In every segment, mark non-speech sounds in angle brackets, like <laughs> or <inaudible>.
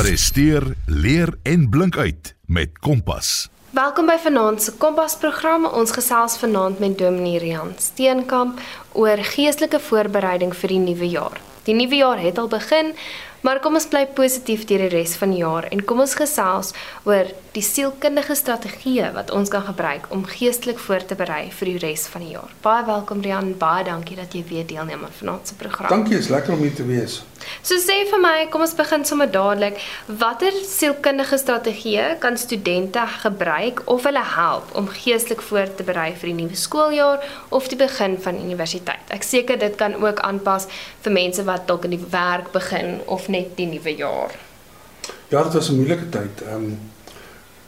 Presteer, leer en blink uit met Kompas. Welkom by Vanaand se Kompas program. Ons gesels vanaand met Dominee Rian Steenkamp oor geestelike voorbereiding vir die nuwe jaar. Die nuwe jaar het al begin, Maar kom ons bly positief deur die res van die jaar en kom ons gesels oor die sielkundige strategieë wat ons kan gebruik om geestelik voor te berei vir die res van die jaar. Baie welkom Rian, baie dankie dat jy weer deelneem aan vanaand se program. Dankie, is lekker om hier te wees. So sê vir my, kom ons begin sommer dadelik. Watter sielkundige strategieë kan studente gebruik of hulle help om geestelik voor te berei vir die nuwe skooljaar of die begin van universiteit? Ek seker dit kan ook aanpas vir mense wat dalk in die werk begin of net die nuwe jaar? Ja, dit was 'n moeilike tyd. Ehm um,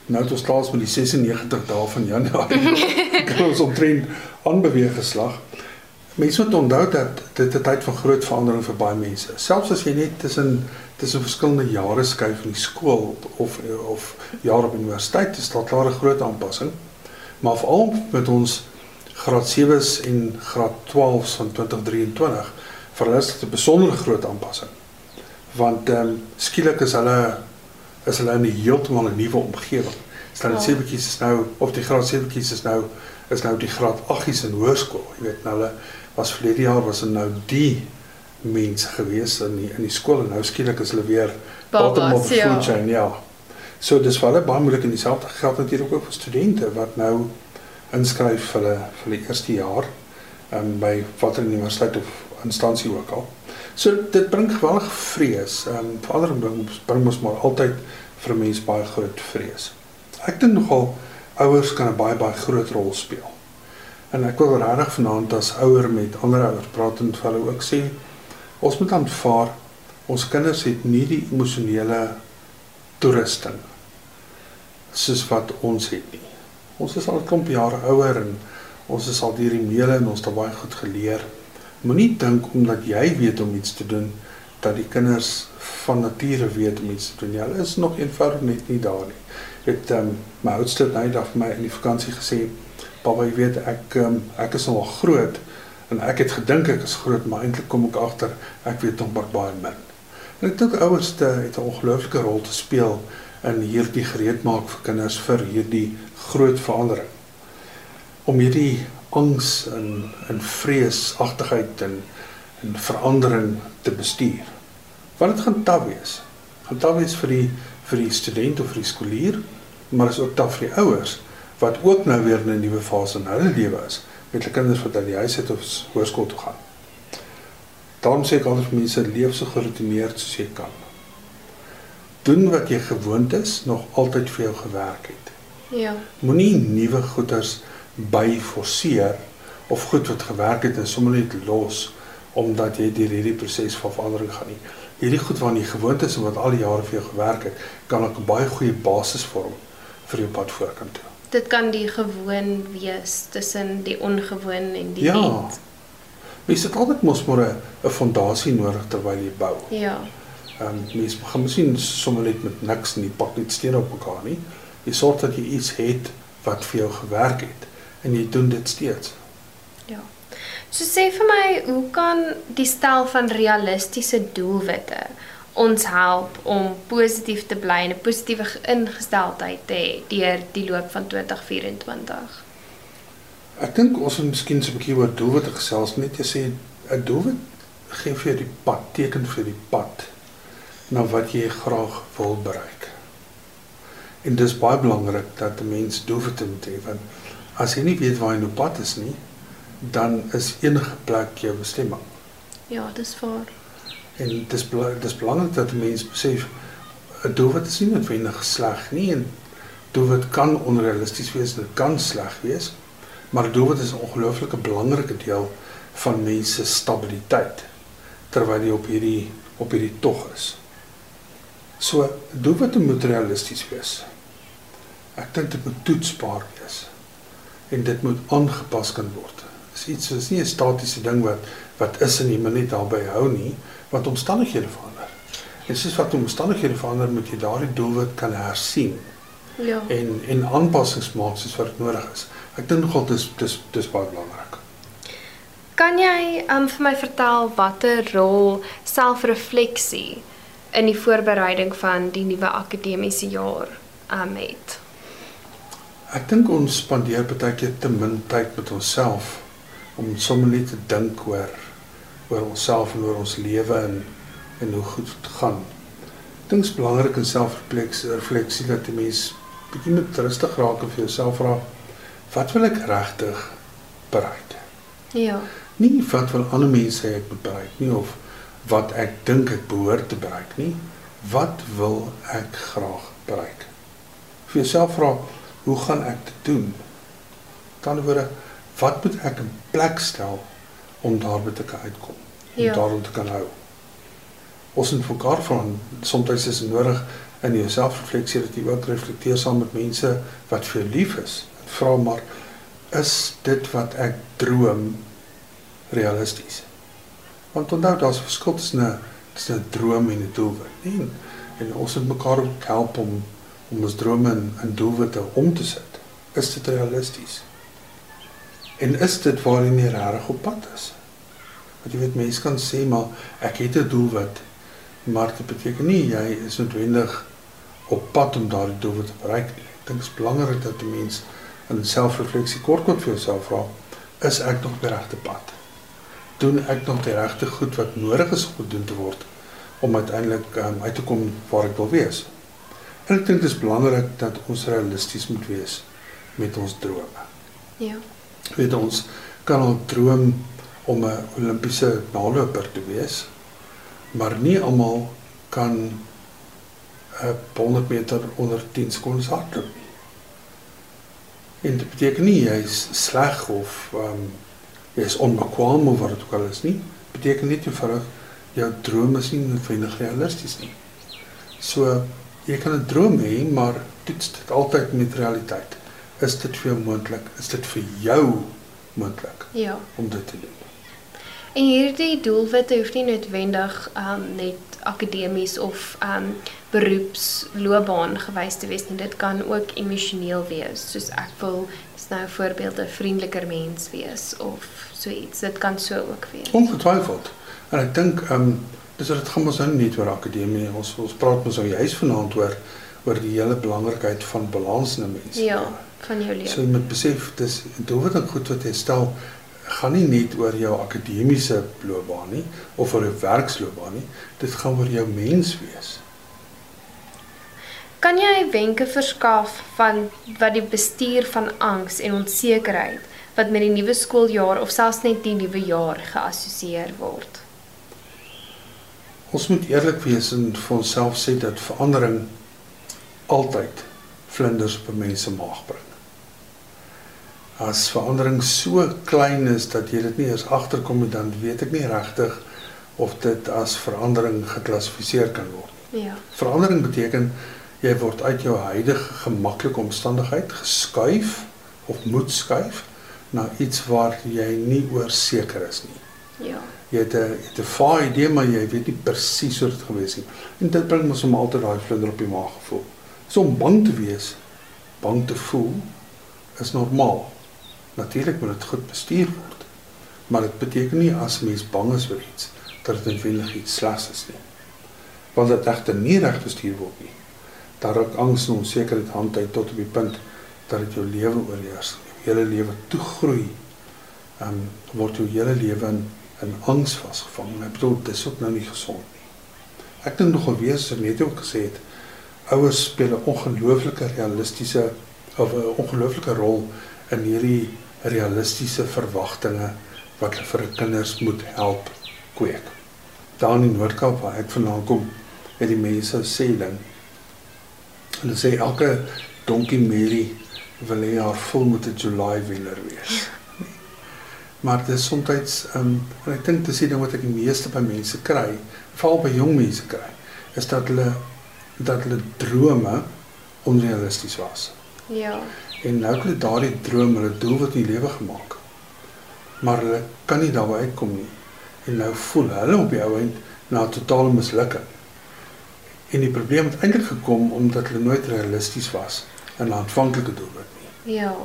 nou het ons klaar met die 96 dae van Januarie. Het <laughs> ons omtrent aanbeweeg geslag. Mense moet onthou dat dit 'n tyd van groot verandering vir baie mense. Selfs as jy net tussen tussen verskillende jare skuif in die skool of of jaar op universiteit, is daar klaar 'n groot aanpassing. Maar veral met ons graad 7s en graad 12s van 2023 vir hulle is dit 'n besondere groot aanpassing want ehm um, skielik is hulle is hulle in 'n heeltemal 'n nuwe omgewing. Dit ja. sebetjies is nou of die graad sebetjies is nou is nou die graad 8s in hoërskool. Jy weet nou hulle was verlede jaar was hulle nou die mense gewees in die, in die skool en nou skielik is hulle weer bottom of the ja. food chain, ja. So dis vir hulle baie moeilik en dieselfde geld natuurlik ook vir studente wat nou inskryf vir hulle vir die eerste jaar ehm um, by watter universiteit of instansie ook al. So dit bring geweldig vrees. Ehm um, verandering bring, bring ons maar altyd vir mense baie groot vrees. Ek dink nogal ouers kan 'n baie baie groot rol speel. En ek wil regtig vanaand as ouer met ander ouers praat en vir hulle ook sê ons moet aanvaar ons kinders het nie die emosionele toerusting soos wat ons het nie. Ons is al 'n klomp jare ouer en ons is al deur die meele en ons het baie goed geleer. Moenie dink omdat jy weet om iets te doen dat die kinders van nature weet om iets te doen. Hulle is nog eenvoudig net nie daar nie. Ek het um, my oudste net af my in die vakansie gesê, "Papa, jy weet ek um, ek is al groot en ek het gedink ek is groot, maar eintlik kom ek agter ek weet nog baie min." En ek dink ouers het 'n ongelooflike rol te speel in hierdie gereedmaak vir kinders vir hierdie groot verandering. Om hierdie angs en en vreesagtigheid en en verandering te bestuur. Want dit gaan taaf wees. Gaan taaf wees vir die vir die student of vir die skoolier, maar is ook taaf vir die ouers wat ook nou weer in 'n nuwe fase in hulle lewe is met hulle kinders wat uit die huis uit of hoërskool toe gaan. Daarom sê ek altyd vir mense leef so geroutineerd soos jy kan. Doen wat jy gewoond is, nog altyd vir jou gewerk het. Ja. Moenie nuwe goeders by forceer of goed wat gewerk het en sommer net los omdat jy deur hierdie proses van verandering gaan nie. Hierdie goed waarna jy gewoond is en wat al die jare vir jou gewerk het, kan 'n baie goeie basis vorm vir jou pad vorentoe toe. Dit kan die gewoon wees tussen die ongewoon en die ja. wet. Mens het altyd mos maar 'n fondasie nodig terwyl jy bou. Ja. Ehm um, mens begin miskien sommer net met niks en jy pak net stene op mekaar nie. Jy sorg dat jy iets het wat vir jou gewerk het en jy doen dit steeds. Ja. So sê vir my, hoe kan die stel van realistiese doelwitte ons help om positief te bly en 'n positiewe ingesteldheid te hê deur die loop van 2024? Ek dink ons moet miskien so 'n bietjie oor doelwitte gesels, net jy sê 'n doelwit gee vir jou die pad, teken vir die pad na wat jy graag wil bereik. En dis baie belangrik dat 'n mens doelwitte moet hê want as jy nie weet waar jy op pad is nie, dan is enige plek jou bestemming. Ja, dis waar. En dis dis belangrik dat mense besef 'n doelwit is nie noodwendig sleg nie en doelwit kan onrealisties wees, dit kan sleg wees, maar doelwit is 'n ongelooflike belangrike deel van mense stabiliteit terwyl jy op hierdie op hierdie tog is. So, doelwitte moet realisties wees. Ek dink dit moet toetsbaar wees en dit moet aangepas kan word. Dis iets is nie 'n statiese ding wat wat is en jy moet net daarby hou nie, want omstandighede verander. En soos wat omstandighede verander, moet jy daardie doelwit kan hersien. Ja. En en aanpassings maak soos wat nodig is. Ek dink nogal dis dis dis baie belangrik. Kan jy um vir my vertel watter rol selfrefleksie in die voorbereiding van die nuwe akademiese jaar um het? Ek dink ons spandeer baie keer te min tyd met onsself om sommer net te dink oor oor onsself en oor ons lewe en en hoe goed dit gaan. Ek dink dit is belangrik in selfrefleksie refleksie dat die mens bietjie met rustig raak en vir jouself vra wat wil ek regtig bereik? Ja. Nie wat wil ander mense hê ek moet bereik nie of wat ek dink ek behoort te bereik nie. Wat wil ek graag bereik? Vir jouself vra, hoe gaan ek dit doen? Tandwoorde, wat moet ek in plek stel om daarby te kan uitkom? Om Ja. daarom te kan hou. Ons moet vir mekaar vra, soms is nodig in jou selfrefleksie dat jy ook reflekteer saam met mense wat vir jou lief is. Vra maar, is dit wat ek droom realisties? Want onthou daar's verskil tussen 'n tussen 'n droom en 'n doelwit, nie? En, en ons moet mekaar ook help om om ons drome in, in doelwitte om te sit. Is dit realisties? En is dit waarin jy regtig op pad is? Want jy weet mense kan sê maar ek het 'n doelwit, maar dit beteken nie jy is noodwendig op pad om daardie doelwit te bereik nie. Ek dink dit is belangrik dat 'n mens in selfrefleksie kort-kort vir jouself vra, is ek nog op die regte pad? Doen ek nog die regte goed wat nodig is om gedoen te word om uiteindelik um, uit te kom waar ek wil wees? Ek dink dit is belangrik dat ons realisties moet wees met ons drome. Ja. Weet ons kan al droom om 'n Olimpiese naloper te wees, maar nie almal kan 'n 100 meter onder 10 sekondes hardloop nie. En dit beteken nie jy is sleg of ehm um, jy is onbekwaam of wat dit ook al is nie. Beteken net eenvoudig jou droom is nie noodwendig realisties nie. So jy kan 'n droom hê, maar toets dit altyd met realiteit. Is dit vir jou moontlik? Is dit vir jou moontlik Ja. om dit te doen? En hierdie doelwitte hoef nie noodwendig um net akademies of um beroepsloopbaan gewys te wees nie. Dit kan ook emosioneel wees, soos ek wil nou voorbeeld 'n vriendeliker mens wees of so iets. Dit kan so ook wees. Ongetwyfeld. En ek dink ehm um, dis dit gaan ons nou net oor akademie. Ons ons praat mos nou juis vanaand oor oor die hele belangrikheid van balans in 'n mens. Ja, van jou So lewe. jy moet besef dis doelwit en goed wat jy stel gaan nie net oor jou akademiese loopbaan nie of oor jou werksloopbaan nie. Dit gaan oor jou mens wees. Kan jy wenke verskaf van wat die bestuur van angs en onsekerheid wat met die nuwe skooljaar of selfs net die nuwe jaar geassosieer word? Ons moet eerlik wees en vir onsself sê dat verandering altyd vlinders op 'n mens se maag bring. As verandering so klein is dat jy dit nie eens agterkom nie, dan weet ek nie regtig of dit as verandering geklassifiseer kan word nie. Ja. Verandering beteken jy word uit jou huidige gemaklike omstandigheid geskuif of moet skuif na iets waar jy nie oor seker is nie. Ja. Jy het 'n het 'n vae idee maar jy weet nie presies hoe dit gewees het. En dit bring ons om altyd daai vlinder op die maag gevoel. So om bang te wees, bang te voel is normaal. Natuurlik moet dit goed bestuur word. Maar dit beteken nie as mens bang is vir iets dat dit noodwendig iets slegs is nie. Want dit regte nie reg bestuur word nie. Daar raak angs en onsekerheid hand uit tot op die punt dat dit jou lewe oorheers. Jou hele lewe toegroei. Ehm um, word jou hele lewe in in angs vasgevang. En ek bedoel dis ook nou nie gesond nie. Ek dink nogal weer so net ook gesê het ouers speel 'n ongelooflike realistiese of 'n ongelooflike rol in hierdie realistiese verwagtinge wat hulle vir hulle kinders moet help kweek. Daar in Noord-Kaap waar ek vandaan kom, het die mense sê ding. Hulle sê elke donkie Mary wil hê haar vol moet 'n July wenner wees. Maar dit is soms ehm um, en ek dink dis die ding wat ek die meeste by mense kry, veral by jong mense kry, is dat hulle dat hulle drome onrealisties was. Ja. En nou het hulle daardie droom hulle doelwit in die lewe gemaak. Maar hulle kan nie daarby uitkom nie. En nou voel hulle op die ou end na totale mislukking. En die probleem het eintlik gekom omdat hulle nooit realisties was in 'n aanvanklike doelwit nie. Ja.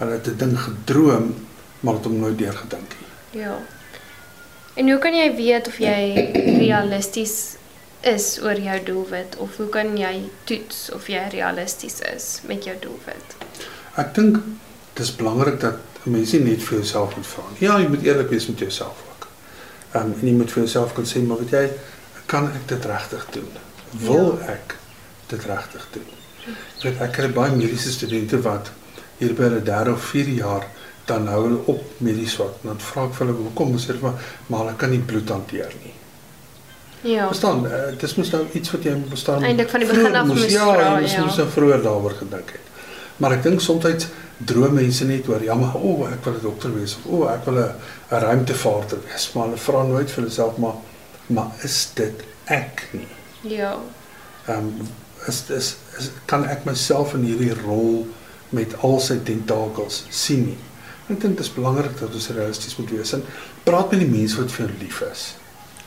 Hulle het 'n ding gedroom, maar het hom nooit deurgedink nie. Ja. En hoe kan jy weet of jy realisties is oor jou doelwit of hoe kan jy toets of jy realisties is met jou doelwit? Ek dink dis belangrik dat mense net vir jouself moet vra. Ja, jy moet eerlik wees met jouself ook. Ehm um, en jy moet vir jouself kan sê maar weet jy, kan ek dit regtig doen? Wil ja. ek dit regtig doen? Ek weet ek het baie mediese studente wat hier by hulle derde of vierde jaar dan hou hulle op met die swat. Dan vra ek vir hulle hoekom? Hulle sê maar maar hulle kan nie bloed hanteer nie. Ja. Verstaan, uh, dis mos nou iets wat jy moet bestaan. Eintlik van die begin af moes ja, vra, jy ja. moes nou vroeër daaroor gedink het. Maar ek dink soms droom mense net oor ja maar o, oh, ek wil 'n dokter wees of o, oh, ek wil 'n ruimtevaarder wees, maar hulle vra nooit vir hulle self maar maar is dit ek nie? Ja. Ehm um, is, is is kan ek myself in hierdie rol met al sy tentakels sien nie? Ek dink dit is belangrik dat ons realisties moet wees en praat met die mense wat vir jou lief is.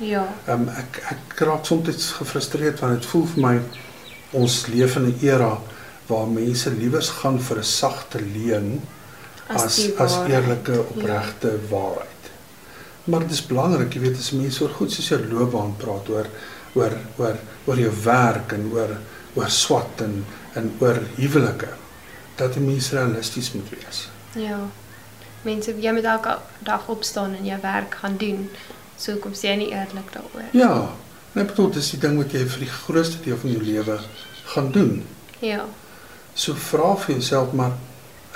Ja. Ehm um, ek ek raak soms gefrustreerd want dit voel vir my ons leef in 'n era waar mense liewers gaan vir 'n sagte leuen as As as, eerlike opregte ja. waarheid. Maar dit is belangrik, jy weet as mense oor goed soos jou loopbaan praat oor oor oor oor jou werk en oor oor swat en en oor huwelike dat die mense realisties moet wees. Ja. Mense jy moet elke dag opstaan en jou werk gaan doen. So kom sê jy nie eerlik daaroor. Ja, net bedoel dis die ding wat jy vir die grootste deel van jou lewe gaan doen. Ja. So vra vir jouself maar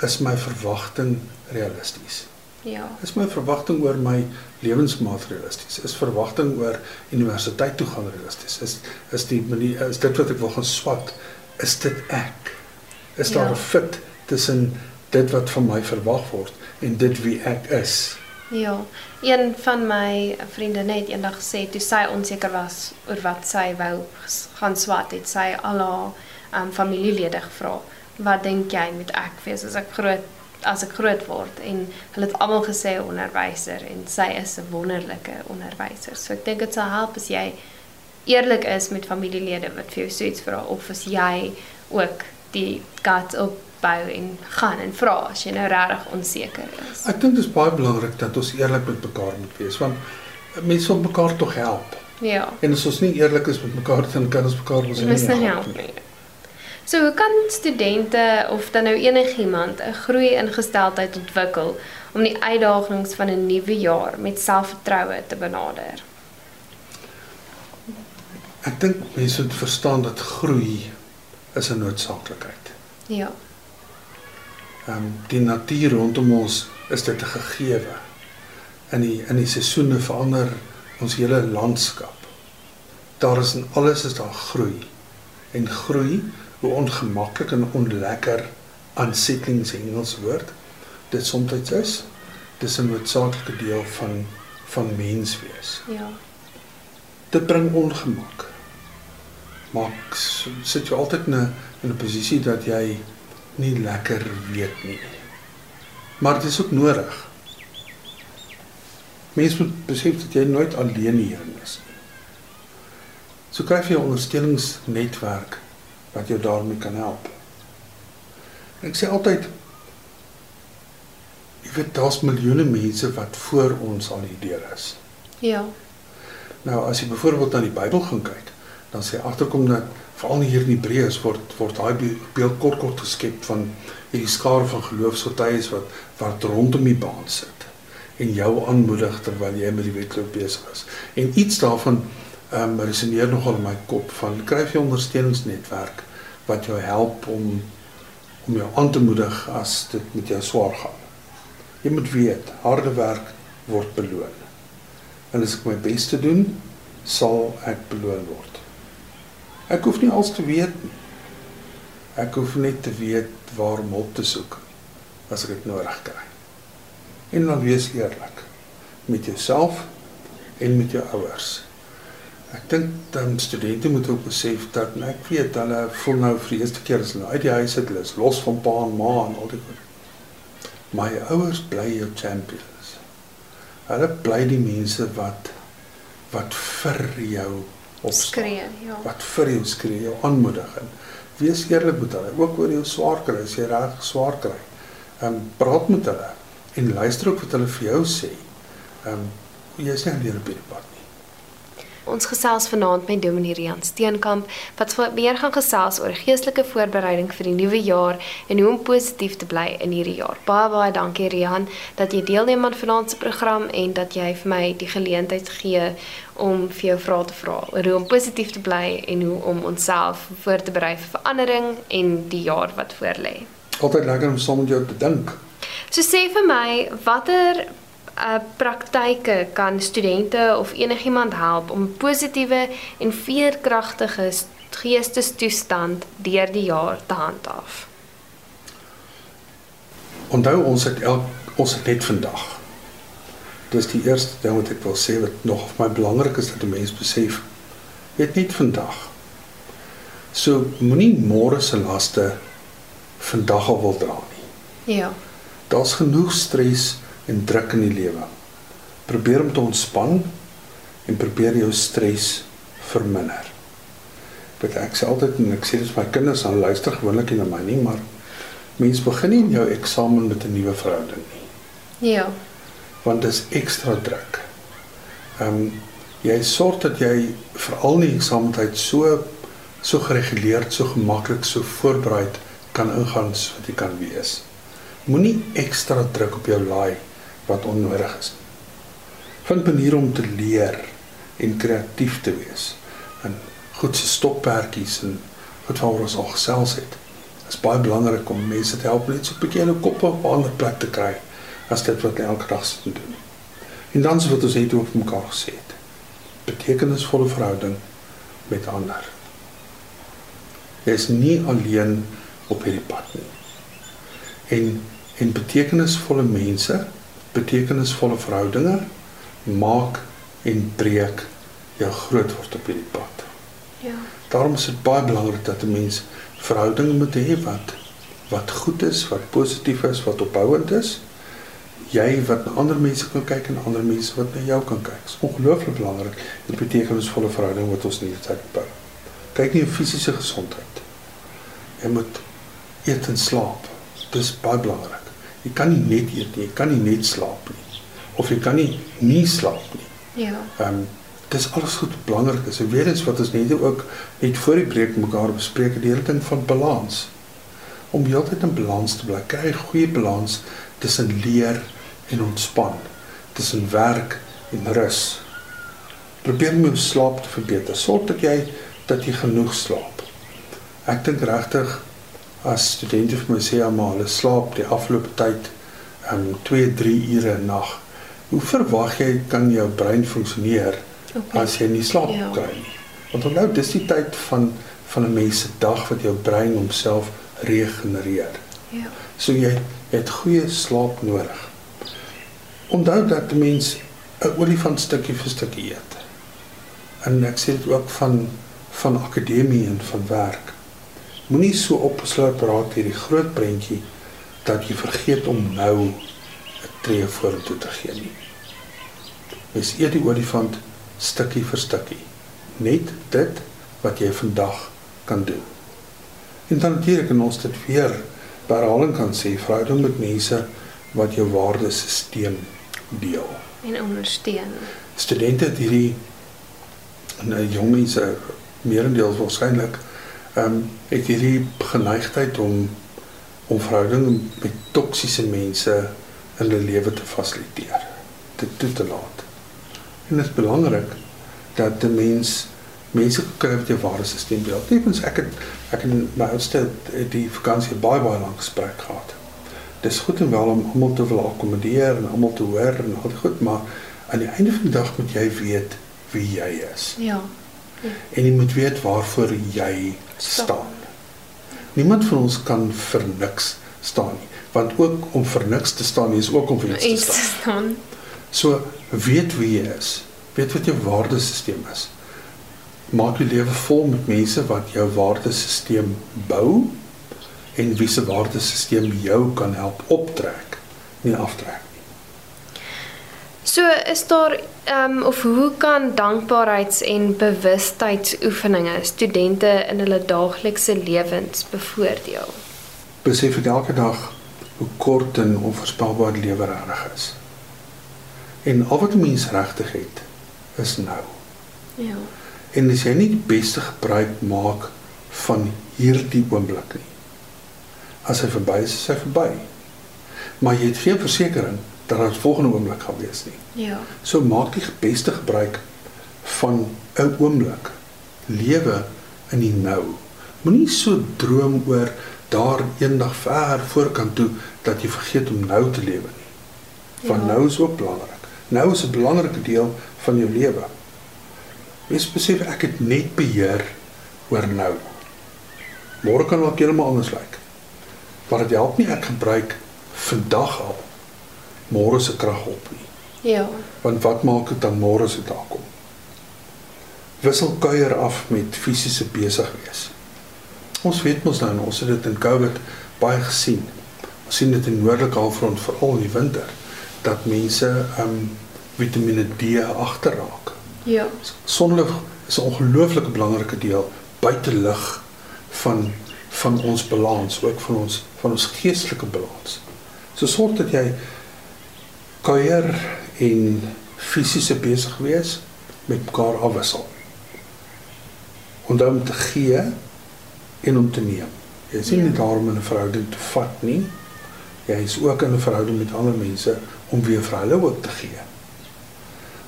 is my verwagting realisties? Ja. Is my verwagting oor my lewensmaat realisties? Is verwagting oor universiteit toe gaan realisties? Is is die manier is dit wat ek wil gaan swat? Is dit ek? Is daar Ja. 'n fit tussen dit wat van my verwag word en dit wie ek is? Ja. Een van my vriendinne het eendag gesê toe sy onseker was oor wat sy wou gaan swat, het sy al haar um, familielede gevra, "Wat dink jy moet ek wees as ek groot as ek groot word?" En hulle het almal gesê onderwyser en sy is 'n wonderlike onderwyser. So ek dink dit sal help as jy eerlik is met familielede wat vir jou so iets vra of as jy ook die guts opbou en gaan en vra as jy nou regtig onseker is. Ek dink dit is baie belangrik dat ons eerlik met mekaar moet wees want mense wil mekaar tog help. Ja. En as ons nie eerlik is met mekaar dan kan ons mekaar mos Dit nie nou help help nie. So hoe kan studente of dan nou enigiemand 'n groei ingesteldheid ontwikkel om die uitdagings van 'n nuwe jaar met selfvertroue te benader? Ek dink mense moet verstaan dat groei is 'n noodsaaklikheid. Ja. Ehm um, die natuur rondom ons is dit 'n gegewe. In die in die seisoene verander ons hele landskap. Daar is in alles is daar groei. En groei, hoe ongemaklik en onlekker unsettling se Engels woord dit soms is, dis 'n noodsaaklike deel van van mens wees. Ja. Dit bring ongemak. Maar sit jy altyd in 'n in 'n posisie dat jy nie lekker weet nie. Maar dit is ook nodig. Mense moet besef dat jy nooit alleen hierin is nie. So kry jy 'n ondersteuningsnetwerk wat jou daarmee kan help. En ek sê altyd jy weet daar's miljoene mense wat voor ons al hierdeur is. Ja. Nou as jy byvoorbeeld na die Bybel gaan kyk, dan sê agterkom dat veral hier in Hebreërs word word daai be- beeld kort kort geskep van hierdie skare van geloofsgetuies wat wat rondom die baan sit en jou aanmoedig terwyl jy met die wedloop besig is. En iets daarvan ehm um, resoneer nogal in my kop van skryf jy ondersteuningsnetwerk wat jou help om om jou aan te moedig as dit met jou swaar gaan. Jy moet weet, harde werk word beloon. En as ek my bes te doen, sal ek beloon word. Ek hoef nie alles te weet nie. Ek hoef net te weet waar om hulp te soek as ek dit nodig kry. En dan wees eerlik met jouself en met jou ouers. Ek dink dan studente moet ook besef dat en ek weet hulle voel nou vir die eerste keer as hulle uit die huis uit, hulle is los van pa en ma en al die goed. My ouers bly jou champions. Hulle bly die mense wat wat vir jou opstaan. Skree, ja. Wat vir jou skree, jou aanmoedig en wees eerlik met hulle, ook oor jou swaar kry, as jy reg swaar kry. Ehm um, praat met hulle en luister ook wat hulle vir jou sê. Ehm um, jy is nie alleen op hierdie pad. Ons gesels vanaand met Dominee Rian Steenkamp wat weer gaan gesels oor geestelike voorbereiding vir die nuwe jaar en hoe om positief te bly in hierdie jaar. Baie baie dankie Rian dat jy deelneem aan vanaand se program en dat jy vir my die geleentheid gee om vir jou vrae te vra oor hoe om positief te bly en hoe om onsself voor te berei vir verandering en die jaar wat voorlê. Altyd lekker om saam met jou te dink. So sê vir my, watter uh praktyke kan studente of enigiemand help om positiewe en veerkragtige geestestoestand deur die jaar te handhaaf? Onthou ons het elk ons het net vandag. Dis die eerste ding wat ek wil sê wat nog vir my belangrik is dat 'n mens besef. Jy het net vandag. So moenie môre se laste vandag al wil dra nie. Ja. Daar's genoeg stres en druk in die lewe. Probeer om te ontspan en probeer jou stres verminder. Dit ek sê altyd en ek sê dit vir my kinders aan luister gewoonlik nie na my nie, maar mens begin nie jou eksamen met 'n nuwe verhouding nie. Ja. Want dit is ekstra druk. Ehm um, jy sorg dat jy veral in die eksamentyd so so gereguleerd, so gemaklik, so voorberei kan ingaan so wat jy kan wees. Moenie ekstra druk op jou laai wat onnodig is. Vind maniere om te leer en kreatief te wees. En goed se stoppertjies en wat waaroor ons al gesels het. Dit is baie belangrik om mense te help net so 'n bietjie in 'n kop op 'n ander plek te kry as dit wat elke dag sit en doen. En dan wat ons het ook mekaar gesê het. Betekenisvolle verhouding met ander. Jy is nie alleen op hierdie pad nie. En en betekenisvolle mense betekenisvolle verhoudinge maak en breek jou groot word op hierdie pad. Ja. Daarom is dit baie belangrik dat 'n mens verhoudinge moet hê wat wat goed is, wat positief is, wat opbouend is. Jy wat na ander mense kan kyk en ander mense wat na jou kan kyk. Dit is ongelooflik belangrik die betekenisvolle verhouding wat ons hierdie tyd bou. Kyk nie op fisiese gesondheid. Jy moet eet en slaap. Dis baie belangrik. Jy kan nie net eet nie, jy kan nie net slaap nie. Of jy kan nie nie slaap nie. Ja. Ehm um, dis alles goed belangrik is. En weer eens wat ons net ook net voor die breek mekaar bespreek, die hele ding van balans. Om heeltyd in balans te bly, kry 'n goeie balans tussen leer en ontspan, tussen werk en rus. Probeer om jou slaap te verbeter. Sorg dat jy dat jy genoeg slaap. Ek dink regtig as studente vir my sê almal hulle slaap die afgelope tyd um 2 3 ure 'n nag. Hoe verwag jy kan jou brein funksioneer Okay. as jy nie slaap Ja. kry nie? Want onthou dis die tyd van van 'n mens se dag wat jou brein homself regenereer. Ja. So jy, jy het goeie slaap nodig. Onthou dat 'n mens 'n olifant stukkie vir stukkie eet. En ek sê dit ook van van akademie en van werk. Moenie so opgesluit raak hierdie groot prentjie dat jy vergeet om nou 'n tree vorentoe te gee nie. Mens eet die olifant stukkie vir stukkie. Net dit wat jy vandag kan doen. En dan natuurlik en ons dit weer herhaling kan sê, verhouding met mense wat jou waardesisteem deel. En ondersteun. Studente het hierdie en uh, jong mense meerendeels waarskynlik ehm um, het hierdie geneigtheid om om verhoudinge met toksiese mense in hulle lewe te fasiliteer, dit toe te laat. En dit is belangrik dat 'n mens mense kry wat jou waardesisteem deel. Tevens ek het ek in my oudste die vakansie baie baie lank gesprek gehad. Dis goed en wel om almal te wil akkommodeer en almal te hoor en al goed, maar aan die einde van die dag moet jy weet wie jy is. Ja. En jy moet weet waarvoor jy Staan. Niemand van ons kan vir niks staan nie, want ook om vir niks te staan is ook om vir iets te staan. So weet wie jy is. Weet wat jou waardesisteem is. Maak jou lewe vol met mense wat jou waardesisteem bou en wie se waardesisteem jou kan help optrek, nie aftrek. So is daar ehm um, of hoe kan dankbaarheids- en bewustheidsoefeninge studente in hulle daaglikse lewens bevoordeel? Besef elke dag hoe kort en onvoorspelbaar die lewe regtig is. En al wat 'n mens regtig het, is nou. Ja. En as jy nie die beste gebruik maak van hierdie oomblik nie. As hy verby is, is hy verby. Maar jy het geen versekering dat dit volgende oomblik gaan wees nie. Ja. So maak die beste gebruik van 'n oomblik. Lewe in die nou. Moenie so droom oor daar eendag ver voorkant toe dat jy vergeet om nou te lewe nie. Want Ja. nou is ook belangrik. Nou is 'n belangrike deel van jou lewe. Wees besef ek het net beheer oor nou. Môre kan dalk heeltemal anders lyk. Maar dit help nie ek gebruik vandag al môre se krag op nie. Ja. Want wat maak dit dan môre dit daar kom? Wissel kuier af met fisiese besig wees. Ons weet mos nou, ons het dit in Covid baie gesien. Ons sien dit in noordelike halfrond veral in die winter dat mense um Vitamiene D agterraak. Ja. Sonlig is 'n ongelooflike belangrike deel buite lig van van ons balans, ook van ons van ons geestelike balans. So sorg dat jy kuier en fisiese besig wees met mekaar afwissel. Onthou om te gee en om te neem. Jy is nie Ja. net daar om in 'n verhouding te vat nie. Jy is ook in 'n verhouding met ander mense om weer vir hulle ook te gee.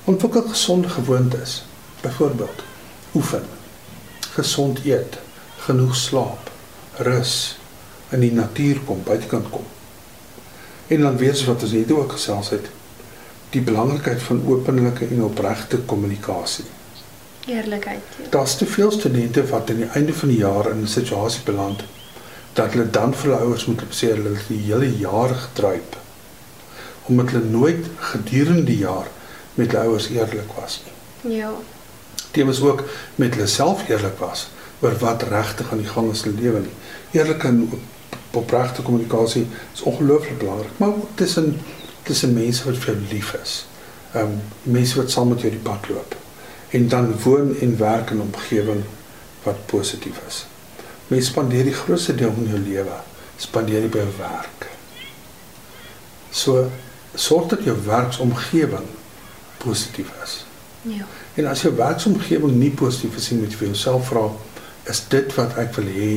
Ontwikkel gesonde gewoontes. Byvoorbeeld, oefen, gesond eet, genoeg slaap, rus, in die natuur kom, buitekant kom. En dan weer wat ons net ook gesels het, die belangrikheid van openlike en opregte kommunikasie. Eerlikheid. Ja. Daar's te veel studente wat aan die einde van die jaar in 'n situasie beland dat hulle dan vir hulle ouers moet sê hulle het die hele jaar gedruip omdat hulle nooit gedurende die jaar met hulle ouers eerlik was nie. Ja. Tevens ook met hulle self eerlik was oor wat regtig aan die gang is in hulle lewe nie. En op- opregte kommunikasie is ongelooflik belangrik, maar ook tussen tussen mense wat vir jou lief is. Ehm um, mense wat saam met jou die pad loop. En dan woon en werk in 'n omgewing wat positief is. Mense spandeer die grootste deel van jou lewe spandeer jy by jou werk. So sorg dat jou werksomgewing positief is. Ja. En as jou werksomgewing nie positief is nie, moet jy vir jouself vra, is dit wat ek wil hê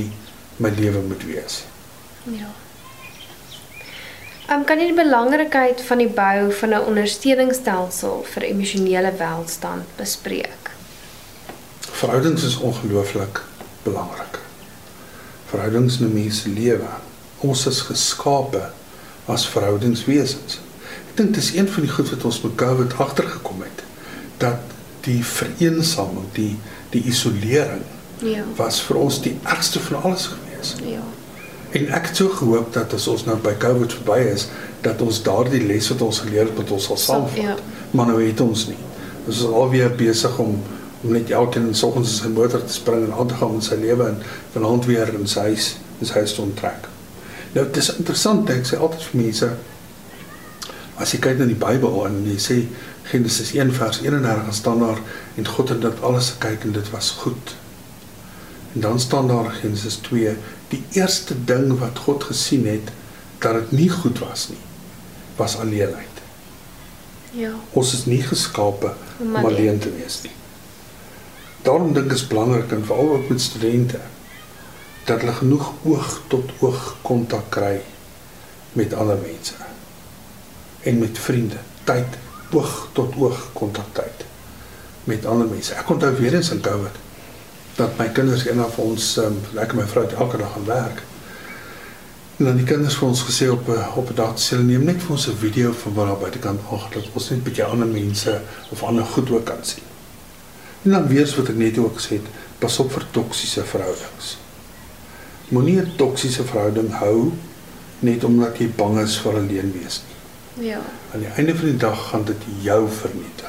my lewe moet wees? Ja. Um, kan jy die belangrikheid van die bou van 'n ondersteuningsstelsel vir emosionele welstand bespreek? Verhoudings is ongelooflik belangrik. Verhoudings in 'n mens se lewe. Ons is geskape as verhoudingswesens. Ek dink dis een van die goed wat ons met COVID agtergekom het dat die vereensaming, die die isolering Ja. was vir ons die ergste van alles gewees. Ja. En ek het so gehoop dat as ons nou by COVID verby is, dat ons daardie les wat ons geleer het met ons sal saamvat. Ja. Maar nou het ons nie. Ons is alweer besig om om net elkeen soggens in sy motor te spring en aan te gaan met sy lewe en vanaand weer in sy huis, in sy huis te onttrek. Nou dit is interessant, ek sê altyd vir mense as jy kyk na die Bybel en jy sê Genesis 1 vers 31 staan daar en God het dit alles gekyk en dit was goed. En dan staan daar Genesis 2 die eerste ding wat God gesien het dat dit nie goed was nie was alleenheid. Ja. Ons is nie geskape Om om alleen. alleen te wees nie. Daarom dink ek is belangrik en veral ook met studente dat hulle genoeg oog tot oog kontak kry met ander mense en met vriende. Tyd oog tot oog kontak tyd met ander mense. Ek onthou weer eens in Covid dat my kinders eendag vir ons um, lekker my vrou elke dag gaan werk. En dan die kinders vir ons gesê op 'n op 'n dag sê hulle neem net vir ons 'n video van wat daar buitekant aangaan dat ons net 'n bietjie ander mense of ander goed ook kan sien. En dan weer wat ek net ook gesê het, pas op vir toksiese verhoudings. Moenie 'n toksiese verhouding hou net omdat jy bang is vir alleen wees nie. Ja. Aan die einde van die dag gaan dit jou vernietig.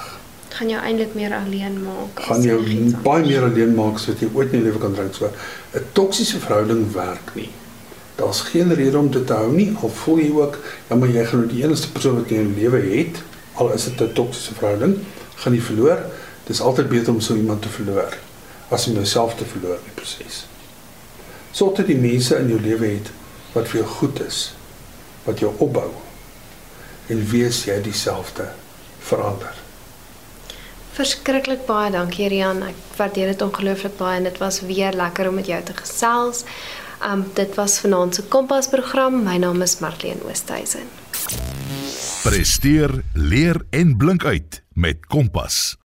Gaan jou eintlik meer alleen maak. Gaan jou baie meer alleen maak sodat jy ooit in jou lewe kan drink. So 'n toksiese verhouding werk nie. Daar's geen rede om dit te hou nie. Al voel jy ook, ja maar jy gaan nou die enigste persoon wat jy in jou lewe het, al is dit 'n toksiese verhouding, gaan jy verloor. Dis altyd beter om so iemand te verloor as om jouself te verloor in die proses. Sorg dat die mense in jou lewe het wat vir jou goed is, wat jou opbou. En wees jy dieselfde verander. Verskriklik baie dankie Rian. Ek waardeer dit ongelooflik baie en dit was weer lekker om met jou te gesels. Um dit was vanaand se Kompas program. My naam is Marlene Oosthuizen. Presteer, leer en blink uit met Kompas.